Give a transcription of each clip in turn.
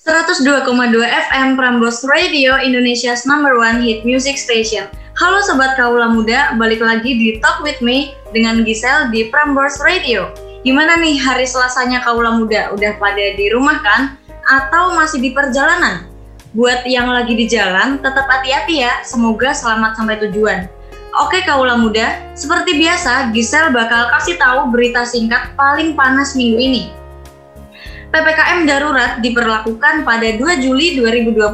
102,2 FM Prambors Radio, Indonesia's number one hit music station. Halo Sobat Kaula Muda, balik lagi di Talk With Me dengan Giselle di Prambors Radio. Gimana nih hari selasanya Kaula Muda? Udah pada di rumah kan? Atau masih di perjalanan? Buat yang lagi di jalan, tetap hati-hati ya, semoga selamat sampai tujuan. Oke Kaula Muda, seperti biasa Giselle bakal kasih tahu berita singkat paling panas minggu ini. PPKM darurat diberlakukan pada 2 Juli 2021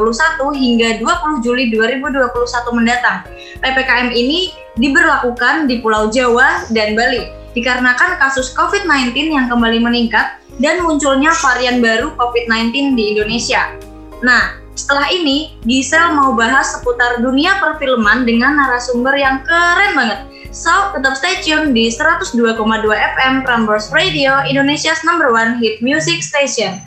hingga 20 Juli 2021 mendatang. PPKM ini diberlakukan di Pulau Jawa dan Bali dikarenakan kasus COVID-19 yang kembali meningkat dan munculnya varian baru COVID-19 di Indonesia. Nah, setelah ini Gisel mau bahas seputar dunia perfilman dengan narasumber yang keren banget. So, tetap stay tune di 102,2 FM Prambors Radio, Indonesia's number one hit music station.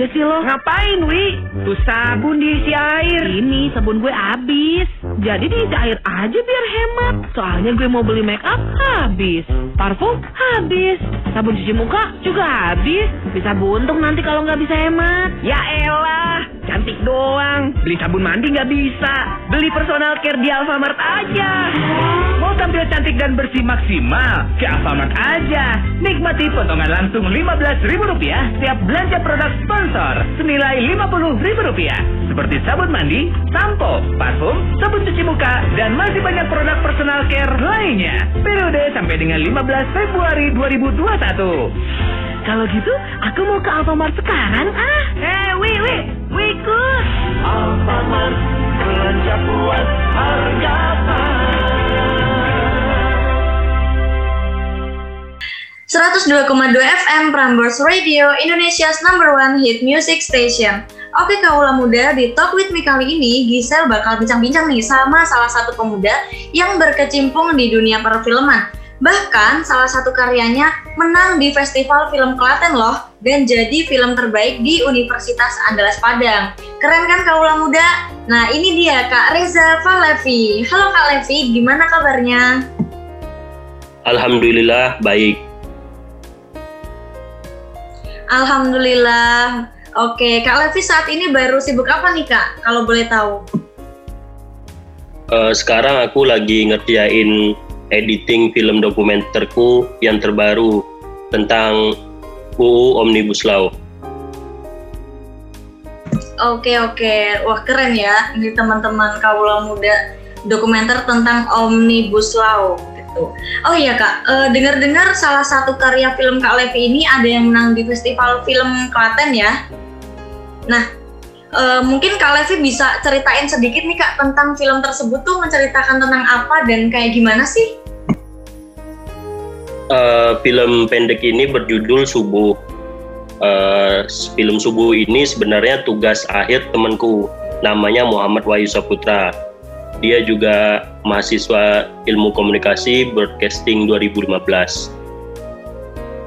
Aja sih lo. Ngapain, Wi? Tuh sabun diisi air. Ini sabun gue habis. Jadi diisi air aja biar hemat. Soalnya gue mau beli make up habis. Parfum habis. Sabun cuci muka juga habis. Bisa buntung nanti kalau nggak bisa hemat. Ya elah, cantik doang. Beli sabun mandi nggak bisa. Beli personal care di Alfamart aja. Mau tampil cantik dan bersih maksimal? Ke Alfamart aja. Nikmati potongan langsung Rp15.000 setiap belanja produk sponsor senilai Rp50.000. Seperti sabun mandi, sampo, parfum, sabun cuci muka, dan masih banyak produk personal care lainnya. Periode sampai dengan 15 Februari 2021. Kalau gitu, aku mau ke Alfamart sekarang ah. Eh, Wi, Wi, Wi ikut. Alfamart belanja puas harga pas. 102,2 FM Prambors Radio, Indonesia's number one hit music station. Oke kaula muda, di Talk With Me kali ini Gisel bakal bincang-bincang nih sama salah satu pemuda yang berkecimpung di dunia perfilman. Bahkan salah satu karyanya menang di Festival Film Klaten loh dan jadi film terbaik di Universitas Andalas Padang. Keren kan kaula muda? Nah ini dia Kak Reza Falevi. Halo Kak Levi, gimana kabarnya? Alhamdulillah baik. Alhamdulillah. Oke, Kak Levi saat ini baru sibuk apa nih Kak? Kalau boleh tahu. Eh, sekarang aku lagi ngerjain editing film dokumenterku yang terbaru tentang UU Omnibus Law. Oke oke, wah keren ya ini teman-teman kaula muda dokumenter tentang Omnibus Law gitu. Oh iya kak, eh, dengar-dengar salah satu karya film Kak Levi ini ada yang menang di Festival Film Klaten ya. Nah, eh, mungkin Kak Levi bisa ceritain sedikit nih kak tentang film tersebut tuh menceritakan tentang apa dan kayak gimana sih? Eh, film pendek ini berjudul Subuh. Eh, film Subuh ini sebenarnya tugas akhir temanku, namanya Muhammad Wahyu Saputra. Dia juga mahasiswa ilmu komunikasi broadcasting 2015.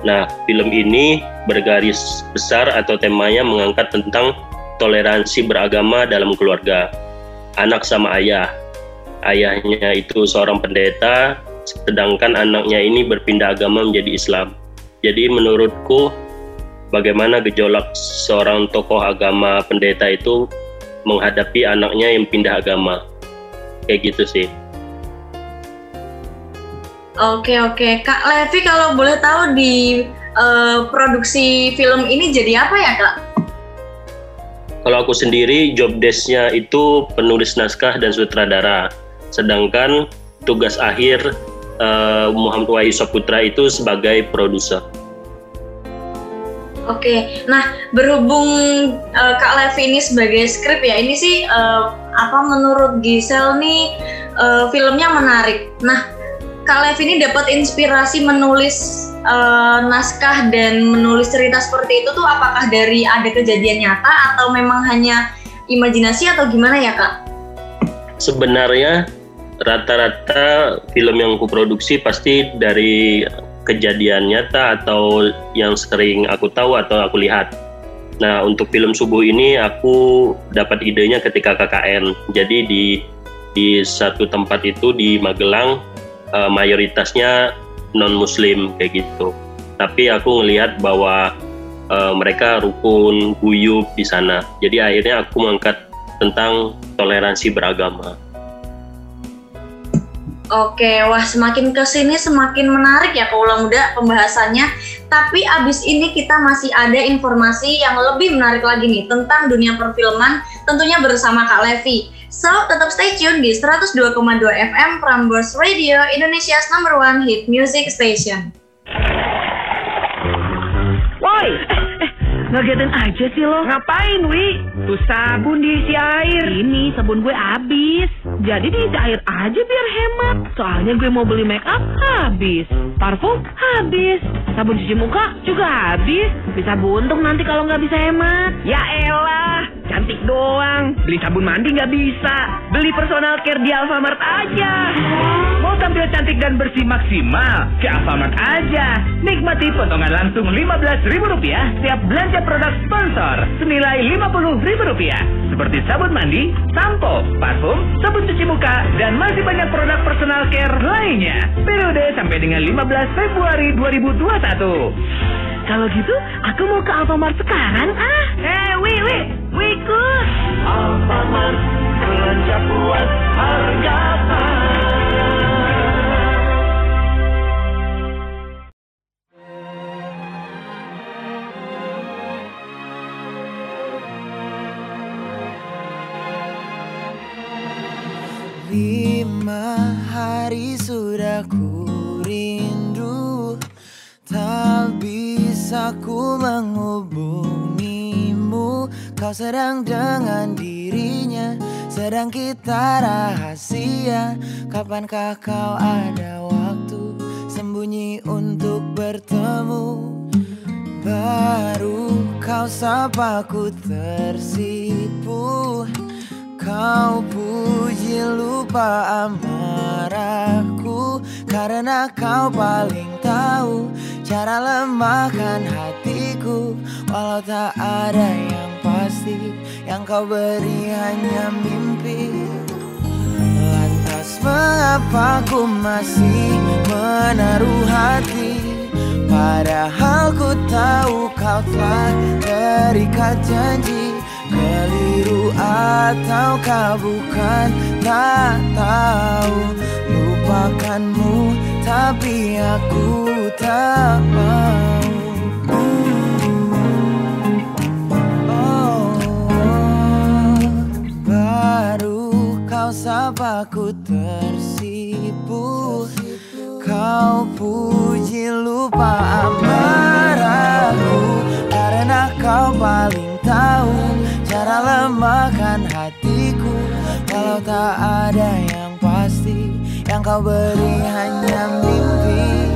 Nah, film ini bergaris besar atau temanya mengangkat tentang toleransi beragama dalam keluarga. Anak sama ayah. Ayahnya itu seorang pendeta, sedangkan anaknya ini berpindah agama menjadi Islam. Jadi menurutku bagaimana gejolak seorang tokoh agama pendeta itu menghadapi anaknya yang pindah agama. Kayak gitu sih. Oke oke, Kak Levi kalau boleh tahu di eh, produksi film ini jadi apa ya kak? Kalau aku sendiri job desk-nya itu penulis naskah dan sutradara. Sedangkan tugas akhir eh, Muhammad Wahyu Saputra itu sebagai produser. Oke, nah berhubung eh, Kak Levi ini sebagai skrip ya, ini sih eh, apa menurut Gisel nih eh, filmnya menarik. Nah, Kak Levi ini dapat inspirasi menulis eh, naskah dan menulis cerita seperti itu tuh apakah dari ada kejadian nyata atau memang hanya imajinasi atau gimana ya Kak? Sebenarnya rata-rata film yang kuproduksi pasti dari kejadian nyata atau yang sering aku tahu atau aku lihat. Nah, untuk film Subuh ini aku dapat idenya ketika KKN. Jadi di di satu tempat itu di Magelang eh, mayoritasnya non muslim kayak gitu. Tapi aku ngelihat bahwa eh, mereka rukun, guyup di sana. Jadi akhirnya aku mengangkat tentang toleransi beragama. Oke, wah semakin ke sini semakin menarik ya kaulah muda pembahasannya. Tapi abis ini kita masih ada informasi yang lebih menarik lagi nih tentang dunia perfilman, tentunya bersama Kak Levi. So, tetap stay tune di 102,2 FM Prambors Radio, Indonesia's number one hit music station. Woi, Ngagetin aja sih lo. ngapain, Wi? Tuh sabun diisi air. Ini sabun gue habis. Jadi diisi air aja biar hemat. Soalnya gue mau beli make up habis. Parfum habis. Sabun cuci muka juga habis. Bisa buntung nanti kalau nggak bisa hemat. Ya elah, cantik doang. Beli sabun mandi nggak bisa. Beli personal care di Alfamart aja. Mau tampil cantik dan bersih maksimal? Ke Alfamart aja. Nikmati potongan langsung Rp15.000 setiap belanja produk sponsor senilai Rp50.000. Seperti sabun mandi, sampo, parfum, sabun cuci muka, dan masih banyak produk personal care lainnya. Periode sampai dengan 15 Februari 2021. Kalau gitu, aku mau ke Alfamart sekarang ah. Eh, wi, wi, wi ikut. Alfamart belanja puas harga Lima hari sudah ku rindu. Tak bisa ku menghubungimu. Kau sedang dengan dirinya Sedang kita rahasia. Kapankah kau ada waktu Sembunyi untuk bertemu? Baru kau sapa ku tersipu Kau puji lupa amarahku Karena kau paling tahu Cara lemahkan hatiku. Walau tak ada yang pasti Yang kau beri hanya mimpi. Lantas mengapa ku masih menaruh hati? Padahal ku tahu kau telah terikat janji Keliru ataukah bukan? Tak tahu. Lupakanmu tapi aku tak mau. Oh, baru kau sapa ku tersipu Kau puji lupa amarahku Karena kau paling tahu Cara lemahkan hatiku. Kalau tak ada yang pasti Yang kau beri hanya mimpi.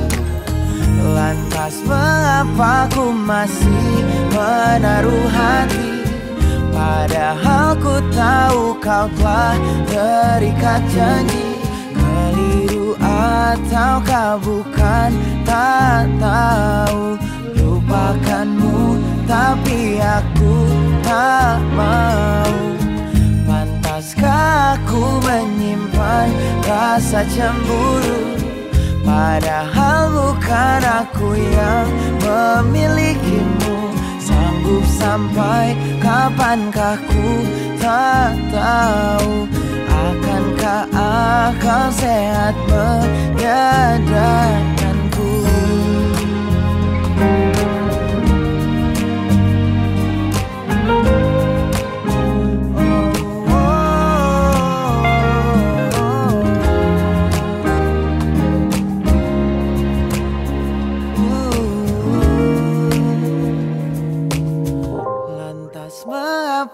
Lantas mengapa ku masih menaruh hati? Padahal ku tahu kau telah terikat janji. Keliru ataukah bukan tak tahu. Lupakanmu tapi aku tak mau. Pantaskah aku menyimpan rasa cemburu? Padahal bukan aku yang memilikimu. Sanggup sampai kapankah ku tak tahu. Akankah akal sehat menyadarkanku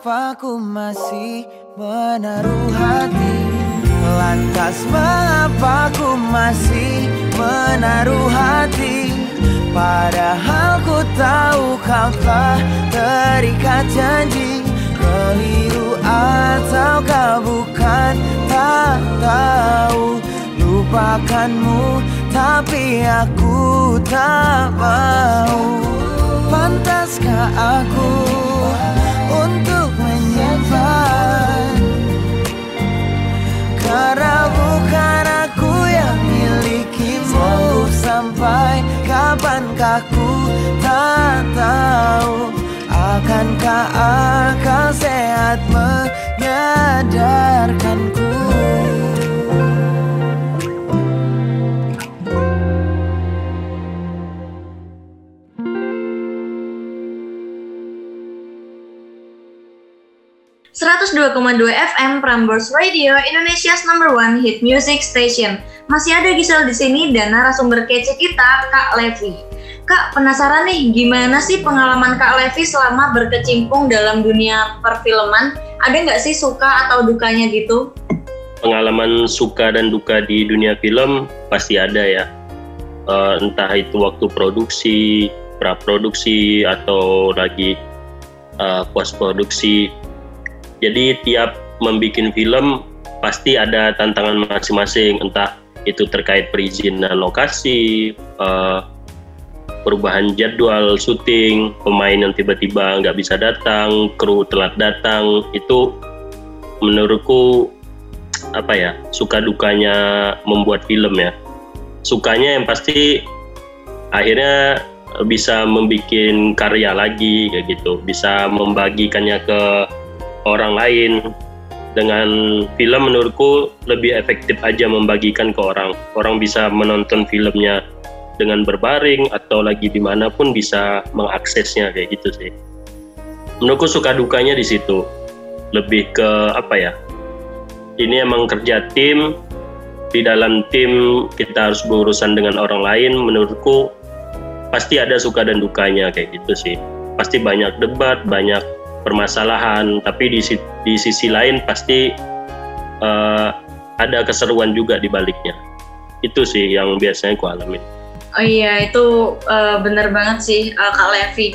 mengapa ku masih menaruh hati. Lantas mengapa ku masih menaruh hati? Padahal ku tahu kau telah terikat janji. Keliru ataukah bukan? Tak tahu. Lupakanmu tapi aku tak mau. Pantaskah aku untuk menyimpan Karena bukan aku yang milikimu. Sampai kapankah ku tak tahu. Akankah akal sehat menyadarkanku ...102,2 FM Prambors Radio, Indonesia's number one hit music station. Masih ada Gisel di sini dan narasumber kece kita, Kak Levi. Kak, penasaran nih, gimana sih pengalaman Kak Levi selama berkecimpung dalam dunia perfilman? Ada nggak sih suka atau dukanya gitu? pengalaman suka dan duka di dunia film pasti ada ya. Eh, entah itu waktu produksi, pra produksi atau lagi post produksi. Jadi tiap membuat film pasti ada tantangan masing-masing, entah itu terkait perizinan lokasi, uh, perubahan jadwal syuting, pemain yang tiba-tiba nggak bisa datang, kru telat datang, itu menurutku apa ya suka dukanya membuat film ya. Sukanya yang pasti akhirnya bisa membuat karya lagi kayak gitu, bisa membagikannya ke orang lain. Dengan film menurutku lebih efektif aja membagikan ke orang. Orang bisa menonton filmnya dengan berbaring atau lagi di mana pun bisa mengaksesnya kayak gitu sih. Menurutku suka dukanya di situ. Lebih ke apa ya? Ini emang kerja tim. Di dalam tim kita harus berurusan dengan orang lain. Menurutku pasti ada suka dan dukanya kayak gitu sih. Pasti banyak debat, banyak permasalahan. Tapi di, di sisi lain pasti uh, ada keseruan juga di baliknya. Itu sih yang biasanya ku alamin. Oh iya, itu uh, bener banget sih uh, Kak Levi.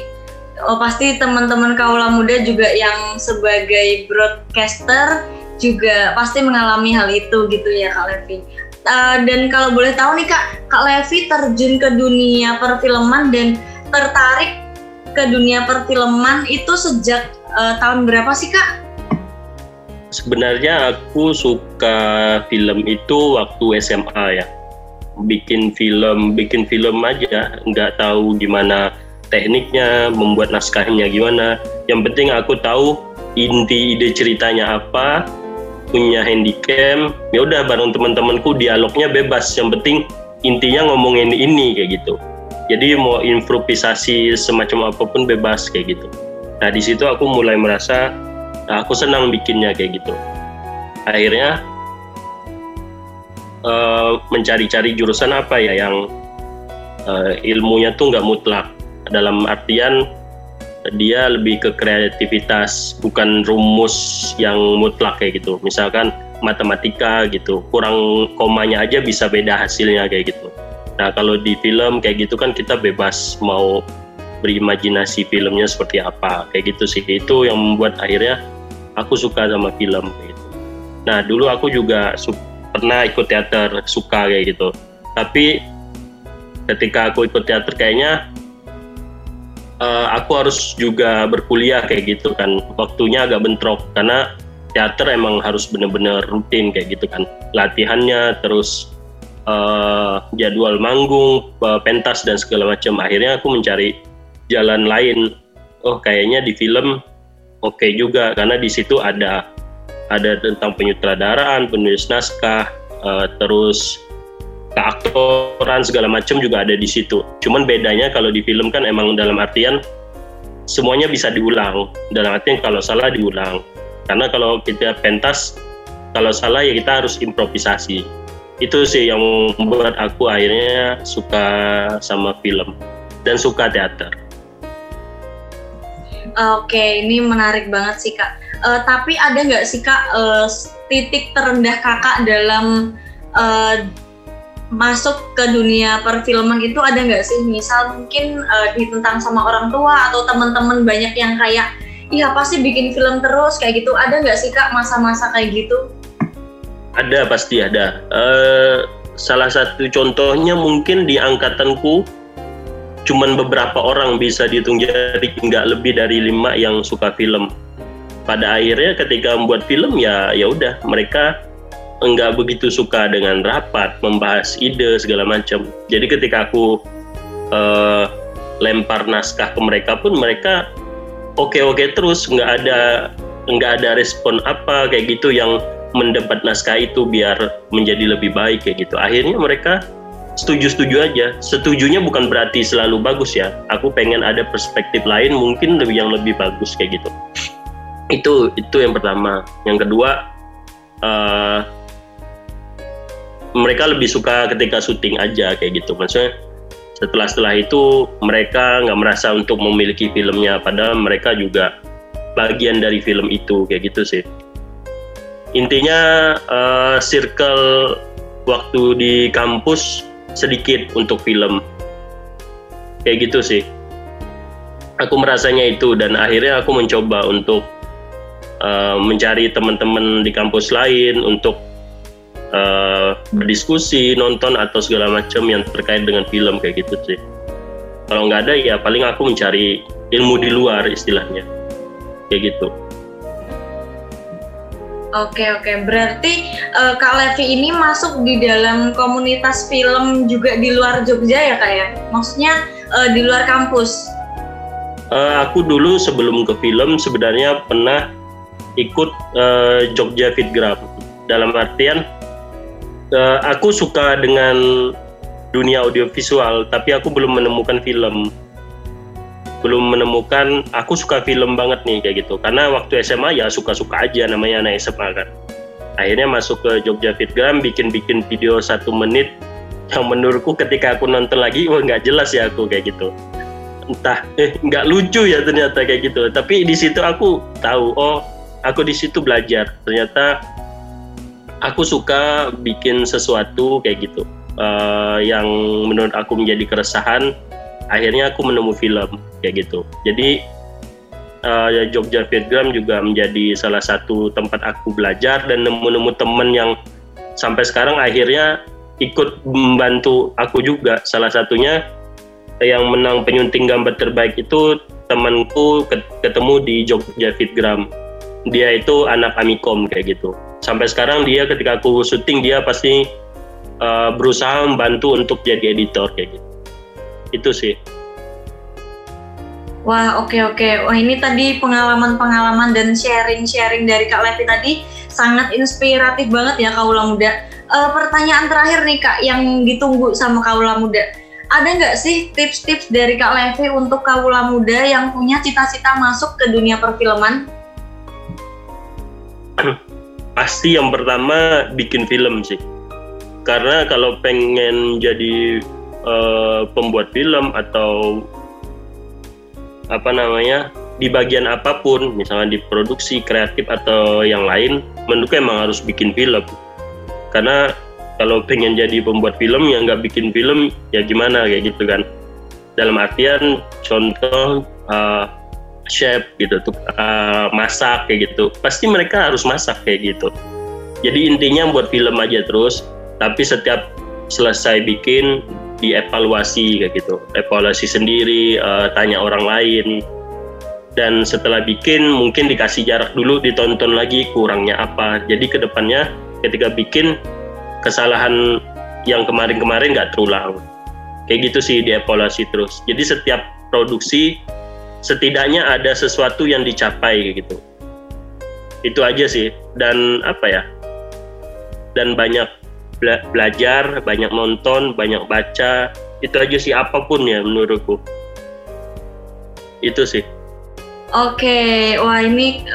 Oh pasti teman-teman kaula muda juga yang sebagai broadcaster juga pasti mengalami hal itu gitu ya Kak Levi. Uh, dan kalau boleh tahu nih Kak, Kak Levi terjun ke dunia perfilman dan tertarik ke dunia perfilman itu sejak uh, tahun berapa sih Kak? Sebenarnya aku suka film itu waktu SMA ya. Bikin film bikin film aja. Nggak tahu gimana tekniknya membuat naskahnya gimana. Yang penting aku tahu inti ide ceritanya apa punya handycam. Ya udah bareng teman-temanku dialognya bebas. Yang penting intinya ngomongin ini kayak gitu. Jadi mau improvisasi semacam apa pun bebas kayak gitu nah di situ aku mulai merasa nah, aku senang bikinnya kayak gitu. Akhirnya uh, mencari-cari jurusan apa ya yang uh, ilmunya tuh nggak mutlak. Dalam artian dia lebih ke kreativitas bukan rumus yang mutlak kayak gitu. Misalkan matematika gitu kurang komanya aja bisa beda hasilnya kayak gitu. Nah kalau di film kayak gitu kan kita bebas mau berimajinasi filmnya seperti apa. Kayak gitu sih. Itu yang membuat akhirnya aku suka sama film gitu. Nah dulu aku juga pernah ikut teater suka kayak gitu. Tapi ketika aku ikut teater kayaknya uh, aku harus juga berkuliah kayak gitu kan. Waktunya agak bentrok karena teater emang harus bener-bener rutin kayak gitu kan. Latihannya terus uh, jadwal manggung uh, pentas dan segala macam. Akhirnya aku mencari jalan lain oh kayaknya di film oke okay juga karena di situ ada ada tentang penyutradaraan, penulis naskah, uh, terus keaktoran segala macam juga ada di situ. Cuman bedanya kalau di film kan emang dalam artian semuanya bisa diulang. Dalam artian kalau salah diulang. Karena kalau kita pentas, kalau salah ya kita harus improvisasi. Itu sih yang membuat aku akhirnya suka sama film dan suka teater. Oke, ini menarik banget sih kak. Uh, tapi ada nggak sih kak uh, titik terendah kakak dalam uh, masuk ke dunia perfilman itu ada nggak sih? Misal mungkin uh, ditentang sama orang tua atau teman-teman banyak yang kayak, iya pasti bikin film terus kayak gitu. Ada nggak sih kak masa-masa kayak gitu? Ada pasti ada. Uh, salah satu contohnya mungkin di angkatanku cuman beberapa orang bisa dihitung jari nggak lebih dari lima yang suka film. Pada akhirnya ketika membuat film ya ya udah mereka enggak begitu suka dengan rapat membahas ide segala macam. Jadi ketika aku uh, lempar naskah ke mereka pun mereka oke oke terus nggak ada nggak ada respon apa kayak gitu yang mendebat naskah itu biar menjadi lebih baik kayak gitu. Akhirnya mereka setuju-setuju aja. Setujunya bukan berarti selalu bagus ya. Aku pengen ada perspektif lain mungkin lebih yang lebih bagus kayak gitu. Itu itu yang pertama. Yang kedua uh, mereka lebih suka ketika syuting aja kayak gitu. Maksudnya setelah setelah itu mereka nggak merasa untuk memiliki filmnya. Padahal mereka juga bagian dari film itu kayak gitu sih. Intinya uh, circle waktu di kampus sedikit untuk film kayak gitu sih aku merasanya itu dan akhirnya aku mencoba untuk uh, mencari teman-teman di kampus lain untuk uh, berdiskusi, nonton atau segala macam yang terkait dengan film kayak gitu sih. Kalau nggak ada ya paling aku mencari ilmu di luar istilahnya, kayak gitu. Oke oke, berarti uh, Kak Levi ini masuk di dalam komunitas film juga di luar Jogja ya kak ya? Maksudnya uh, di luar kampus? Uh, aku dulu sebelum ke film sebenarnya pernah ikut uh, Jogja Fitgram. Dalam artian uh, aku suka dengan dunia audiovisual, tapi aku belum menemukan film belum menemukan aku suka film banget nih kayak gitu. Karena waktu SMA ya suka-suka aja namanya anak SMA kan. Akhirnya masuk ke Jogja Fitgram bikin-bikin video satu menit yang menurutku ketika aku nonton lagi wah nggak jelas ya aku kayak gitu. Entah eh nggak lucu ya ternyata kayak gitu. Tapi di situ aku tahu oh aku di situ belajar. Ternyata aku suka bikin sesuatu kayak gitu. Uh, yang menurut aku menjadi keresahan akhirnya aku menemu film kayak gitu. Jadi uh, Jogja Fitgram juga menjadi salah satu tempat aku belajar dan nemu-nemu temen yang sampai sekarang akhirnya ikut membantu aku juga. Salah satunya yang menang penyunting gambar terbaik itu temanku ketemu di Jogja Fitgram dia itu anak Amikom kayak gitu. Sampai sekarang dia ketika aku syuting dia pasti uh, berusaha membantu untuk jadi editor kayak gitu itu sih Wah, oke okay, oke. Okay. Wah, ini tadi pengalaman-pengalaman dan sharing-sharing dari Kak Levi tadi sangat inspiratif banget ya Kaula Muda. Uh, pertanyaan terakhir nih Kak yang ditunggu sama Kaula Muda. Ada nggak sih tips-tips dari Kak Levi untuk Kaula Muda yang punya cita-cita masuk ke dunia perfilman? Pasti yang pertama bikin film sih. Karena kalau pengen jadi uh, pembuat film atau apa namanya di bagian apa pun misalnya di produksi kreatif atau yang lain menurutku emang harus bikin film. Karena kalau pengen jadi pembuat film yang nggak bikin film ya gimana kayak gitu kan. Dalam artian contoh uh, chef gitu tuh uh, masak kayak gitu. Pasti mereka harus masak kayak gitu. Jadi intinya buat film aja terus tapi setiap selesai bikin dievaluasi kayak gitu. Evaluasi sendiri uh, tanya orang lain. Dan setelah bikin mungkin dikasih jarak dulu ditonton lagi kurangnya apa. Jadi ke depannya ketika bikin kesalahan yang kemarin-kemarin nggak terulang. Kayak gitu sih dievaluasi terus. Jadi setiap produksi setidaknya ada sesuatu yang dicapai gitu. Itu aja sih. Dan apa ya? Dan banyak bela belajar, banyak nonton, banyak baca. Itu aja sih apa pun ya menurutku. Itu sih. Oke, wah ini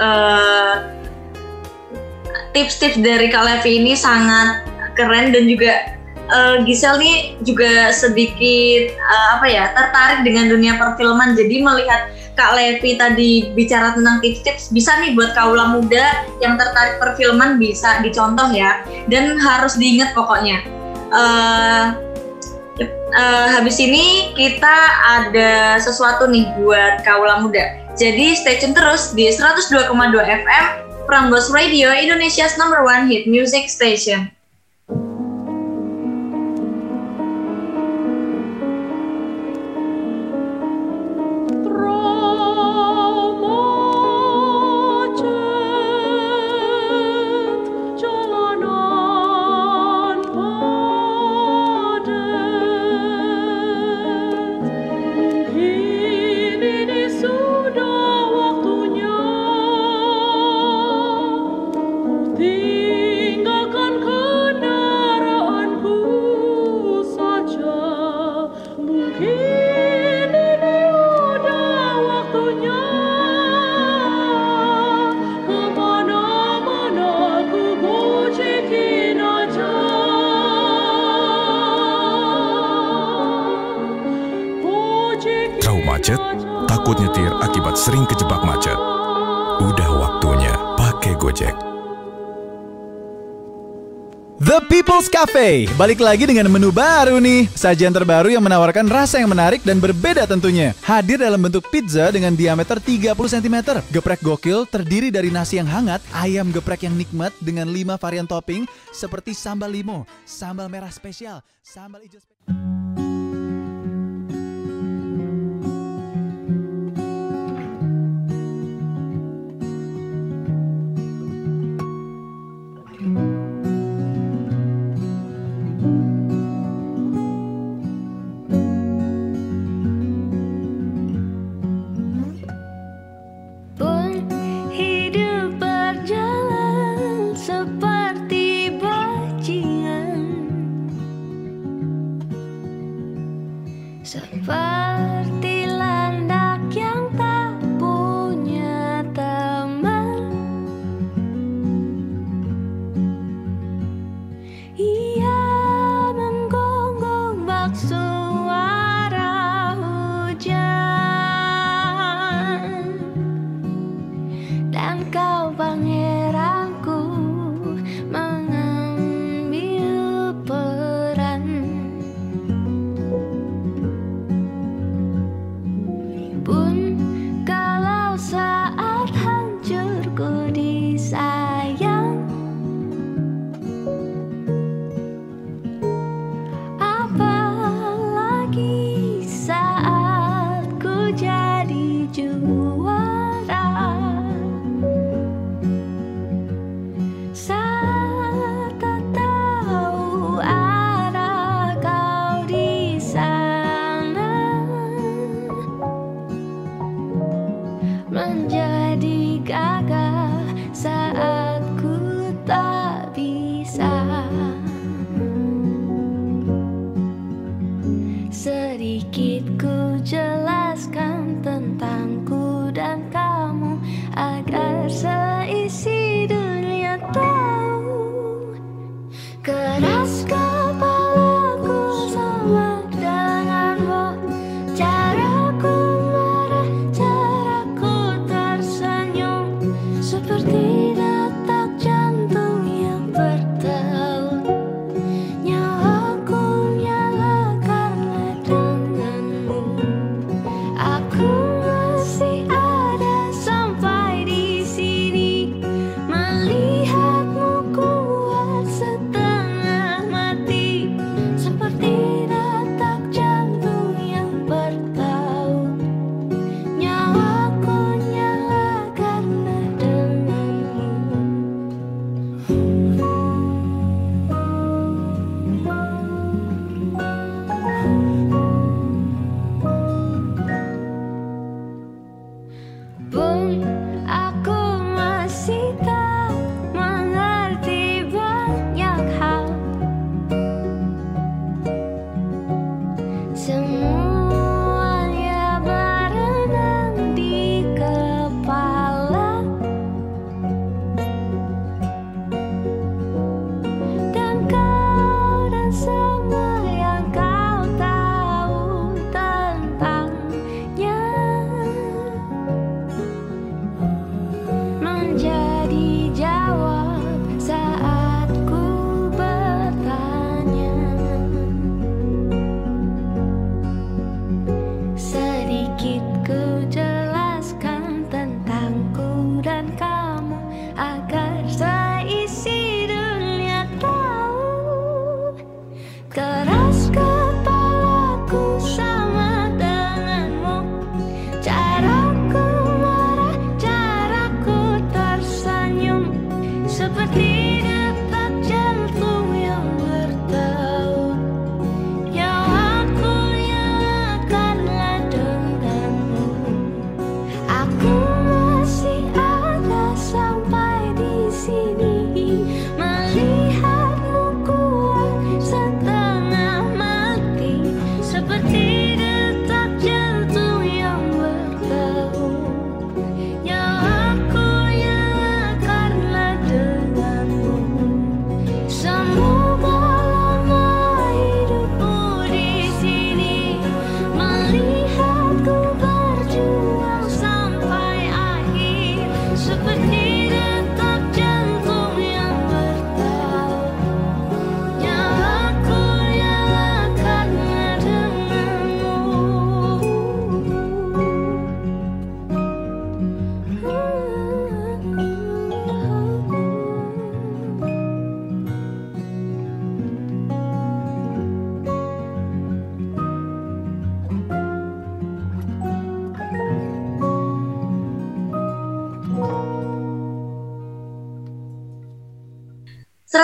tips-tips uh, dari Kak Levi ini sangat keren dan juga uh, Gisel nih juga sedikit uh, apa ya tertarik dengan dunia perfilman. Jadi melihat Kak Levi tadi bicara tentang tips-tips bisa nih buat kaula muda yang tertarik perfilman bisa dicontoh ya. Dan harus diingat pokoknya. Uh, uh, habis ini kita ada sesuatu nih buat kaula muda. Jadi stay tune terus di 102,2 FM Prambos Radio Indonesia's number one hit music station People's Cafe. Balik lagi dengan menu baru nih. Sajian terbaru yang menawarkan rasa yang menarik dan berbeda tentunya. Hadir dalam bentuk pizza dengan diameter 30 cm Geprek gokil terdiri dari nasi yang hangat Ayam geprek yang nikmat dengan 5 varian topping Seperti sambal limo, sambal merah spesial, sambal hijau spesial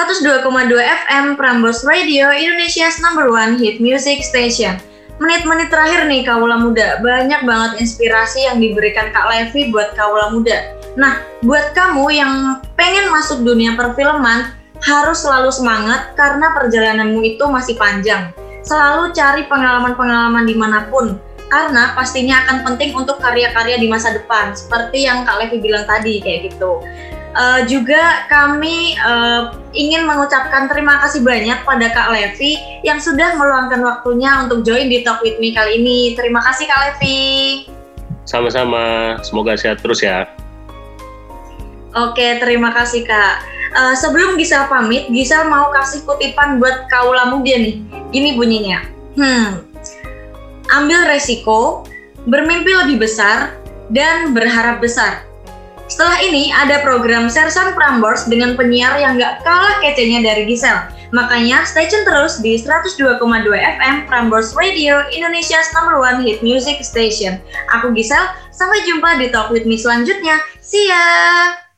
102,2 FM Prambors Radio, Indonesia's number one hit music station. Menit-menit terakhir nih Kaula Muda, banyak banget inspirasi yang diberikan Kak Levi buat Kaula Muda. Nah, buat kamu yang pengen masuk dunia perfilman, harus selalu semangat karena perjalananmu itu masih panjang. Selalu cari pengalaman-pengalaman di mana pun, karena pastinya akan penting untuk karya-karya di masa depan, seperti yang Kak Levi bilang tadi, kayak gitu. Uh, juga kami uh, ingin mengucapkan terima kasih banyak pada Kak Levi yang sudah meluangkan waktunya untuk join di Talk With Me kali ini. Terima kasih Kak Levi. Sama-sama, semoga sehat terus ya. Oke, terima kasih Kak. Uh, sebelum Gisel pamit, Gisel mau kasih kutipan buat kaula muda nih. Gini bunyinya. Hmm, ambil resiko, bermimpi lebih besar, dan berharap besar setelah ini ada program Sersan Prambors dengan penyiar yang gak kalah kecenya dari Gisel. Makanya stay tune terus di 102,2 FM Prambors Radio, Indonesia's number one hit music station. Aku Gisel, sampai jumpa di Talk With Me selanjutnya. See ya!